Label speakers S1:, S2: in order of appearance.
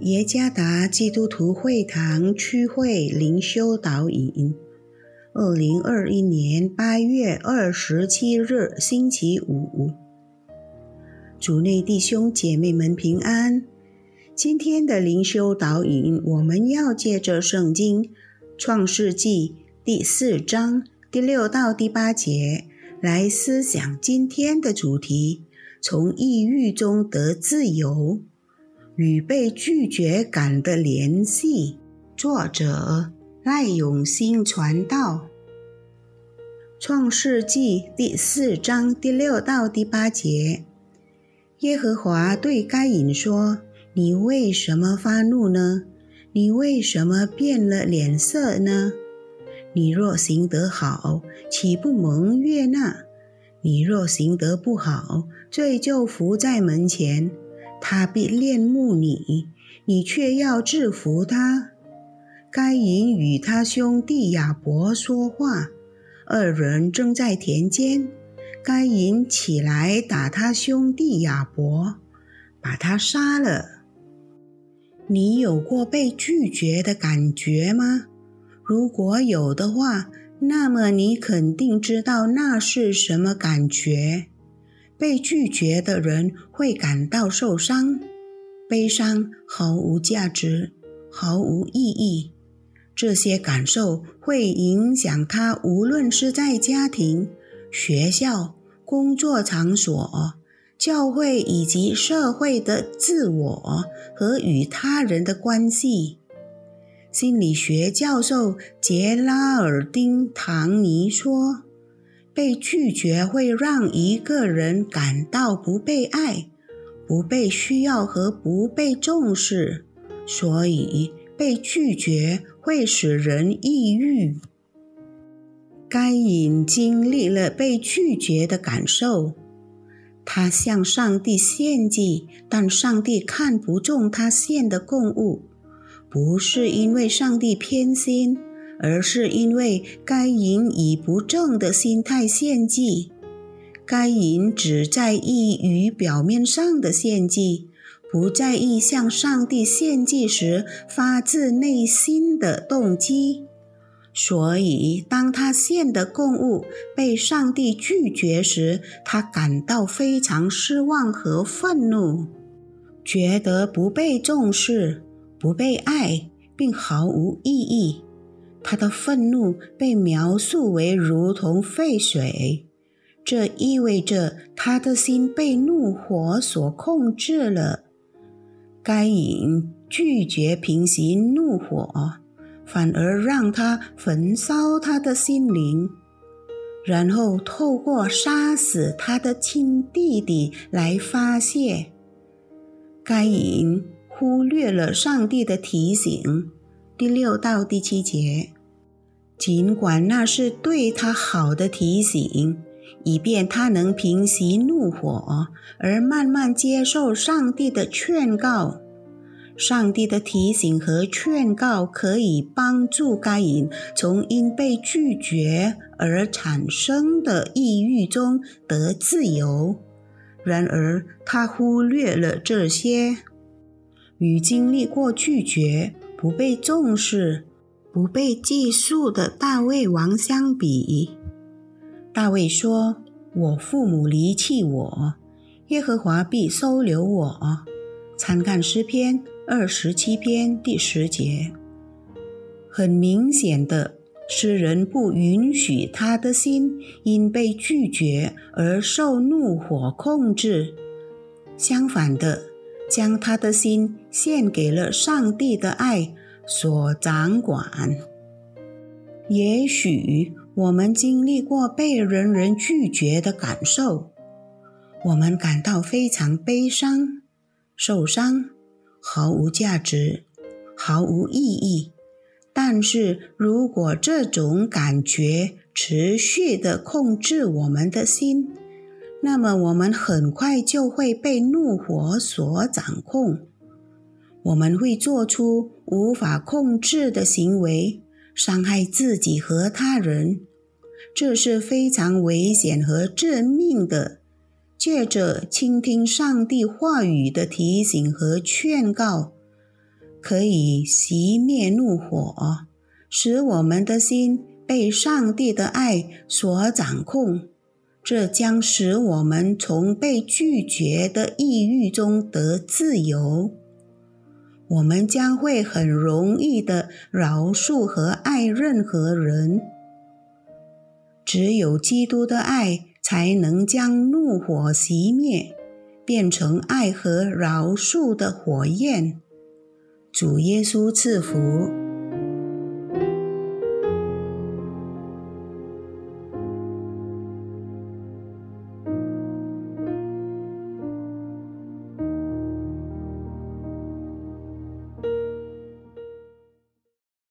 S1: 耶加达基督徒会堂区会灵修导引，二零二一年八月二十七日星期五，主内弟兄姐妹们平安。今天的灵修导引，我们要借着圣经创世纪第四章第六到第八节来思想今天的主题：从抑郁中得自由。与被拒绝感的联系。作者赖永新传道。创世纪第四章第六到第八节，耶和华对该隐说：“你为什么发怒呢？你为什么变了脸色呢？你若行得好，岂不蒙悦纳？你若行得不好，罪就伏在门前。”他必恋慕你，你却要制服他。该隐与他兄弟亚伯说话，二人正在田间。该隐起来打他兄弟亚伯，把他杀了。你有过被拒绝的感觉吗？如果有的话，那么你肯定知道那是什么感觉。被拒绝的人会感到受伤、悲伤，毫无价值，毫无意义。这些感受会影响他，无论是在家庭、学校、工作场所、教会以及社会的自我和与他人的关系。心理学教授杰拉尔丁·唐尼说。被拒绝会让一个人感到不被爱、不被需要和不被重视，所以被拒绝会使人抑郁。该隐经历了被拒绝的感受，他向上帝献祭，但上帝看不中他献的供物，不是因为上帝偏心。而是因为该隐以不正的心态献祭，该隐只在意于表面上的献祭，不在意向上帝献祭时发自内心的动机。所以，当他献的供物被上帝拒绝时，他感到非常失望和愤怒，觉得不被重视、不被爱，并毫无意义。他的愤怒被描述为如同沸水，这意味着他的心被怒火所控制了。该隐拒绝平息怒火，反而让他焚烧他的心灵，然后透过杀死他的亲弟弟来发泄。该隐忽略了上帝的提醒。第六到第七节，尽管那是对他好的提醒，以便他能平息怒火，而慢慢接受上帝的劝告。上帝的提醒和劝告可以帮助该隐从因被拒绝而产生的抑郁中得自由。然而，他忽略了这些，与经历过拒绝。不被重视、不被记述的大卫王相比，大卫说：“我父母离弃我，耶和华必收留我。”参看诗篇二十七篇第十节。很明显的，诗人不允许他的心因被拒绝而受怒火控制，相反的。将他的心献给了上帝的爱所掌管。也许我们经历过被人人拒绝的感受，我们感到非常悲伤、受伤、毫无价值、毫无意义。但是如果这种感觉持续地控制我们的心，那么我们很快就会被怒火所掌控，我们会做出无法控制的行为，伤害自己和他人，这是非常危险和致命的。借着倾听上帝话语的提醒和劝告，可以熄灭怒火，使我们的心被上帝的爱所掌控。这将使我们从被拒绝的抑郁中得自由。我们将会很容易的饶恕和爱任何人。只有基督的爱才能将怒火熄灭，变成爱和饶恕的火焰。主耶稣赐福。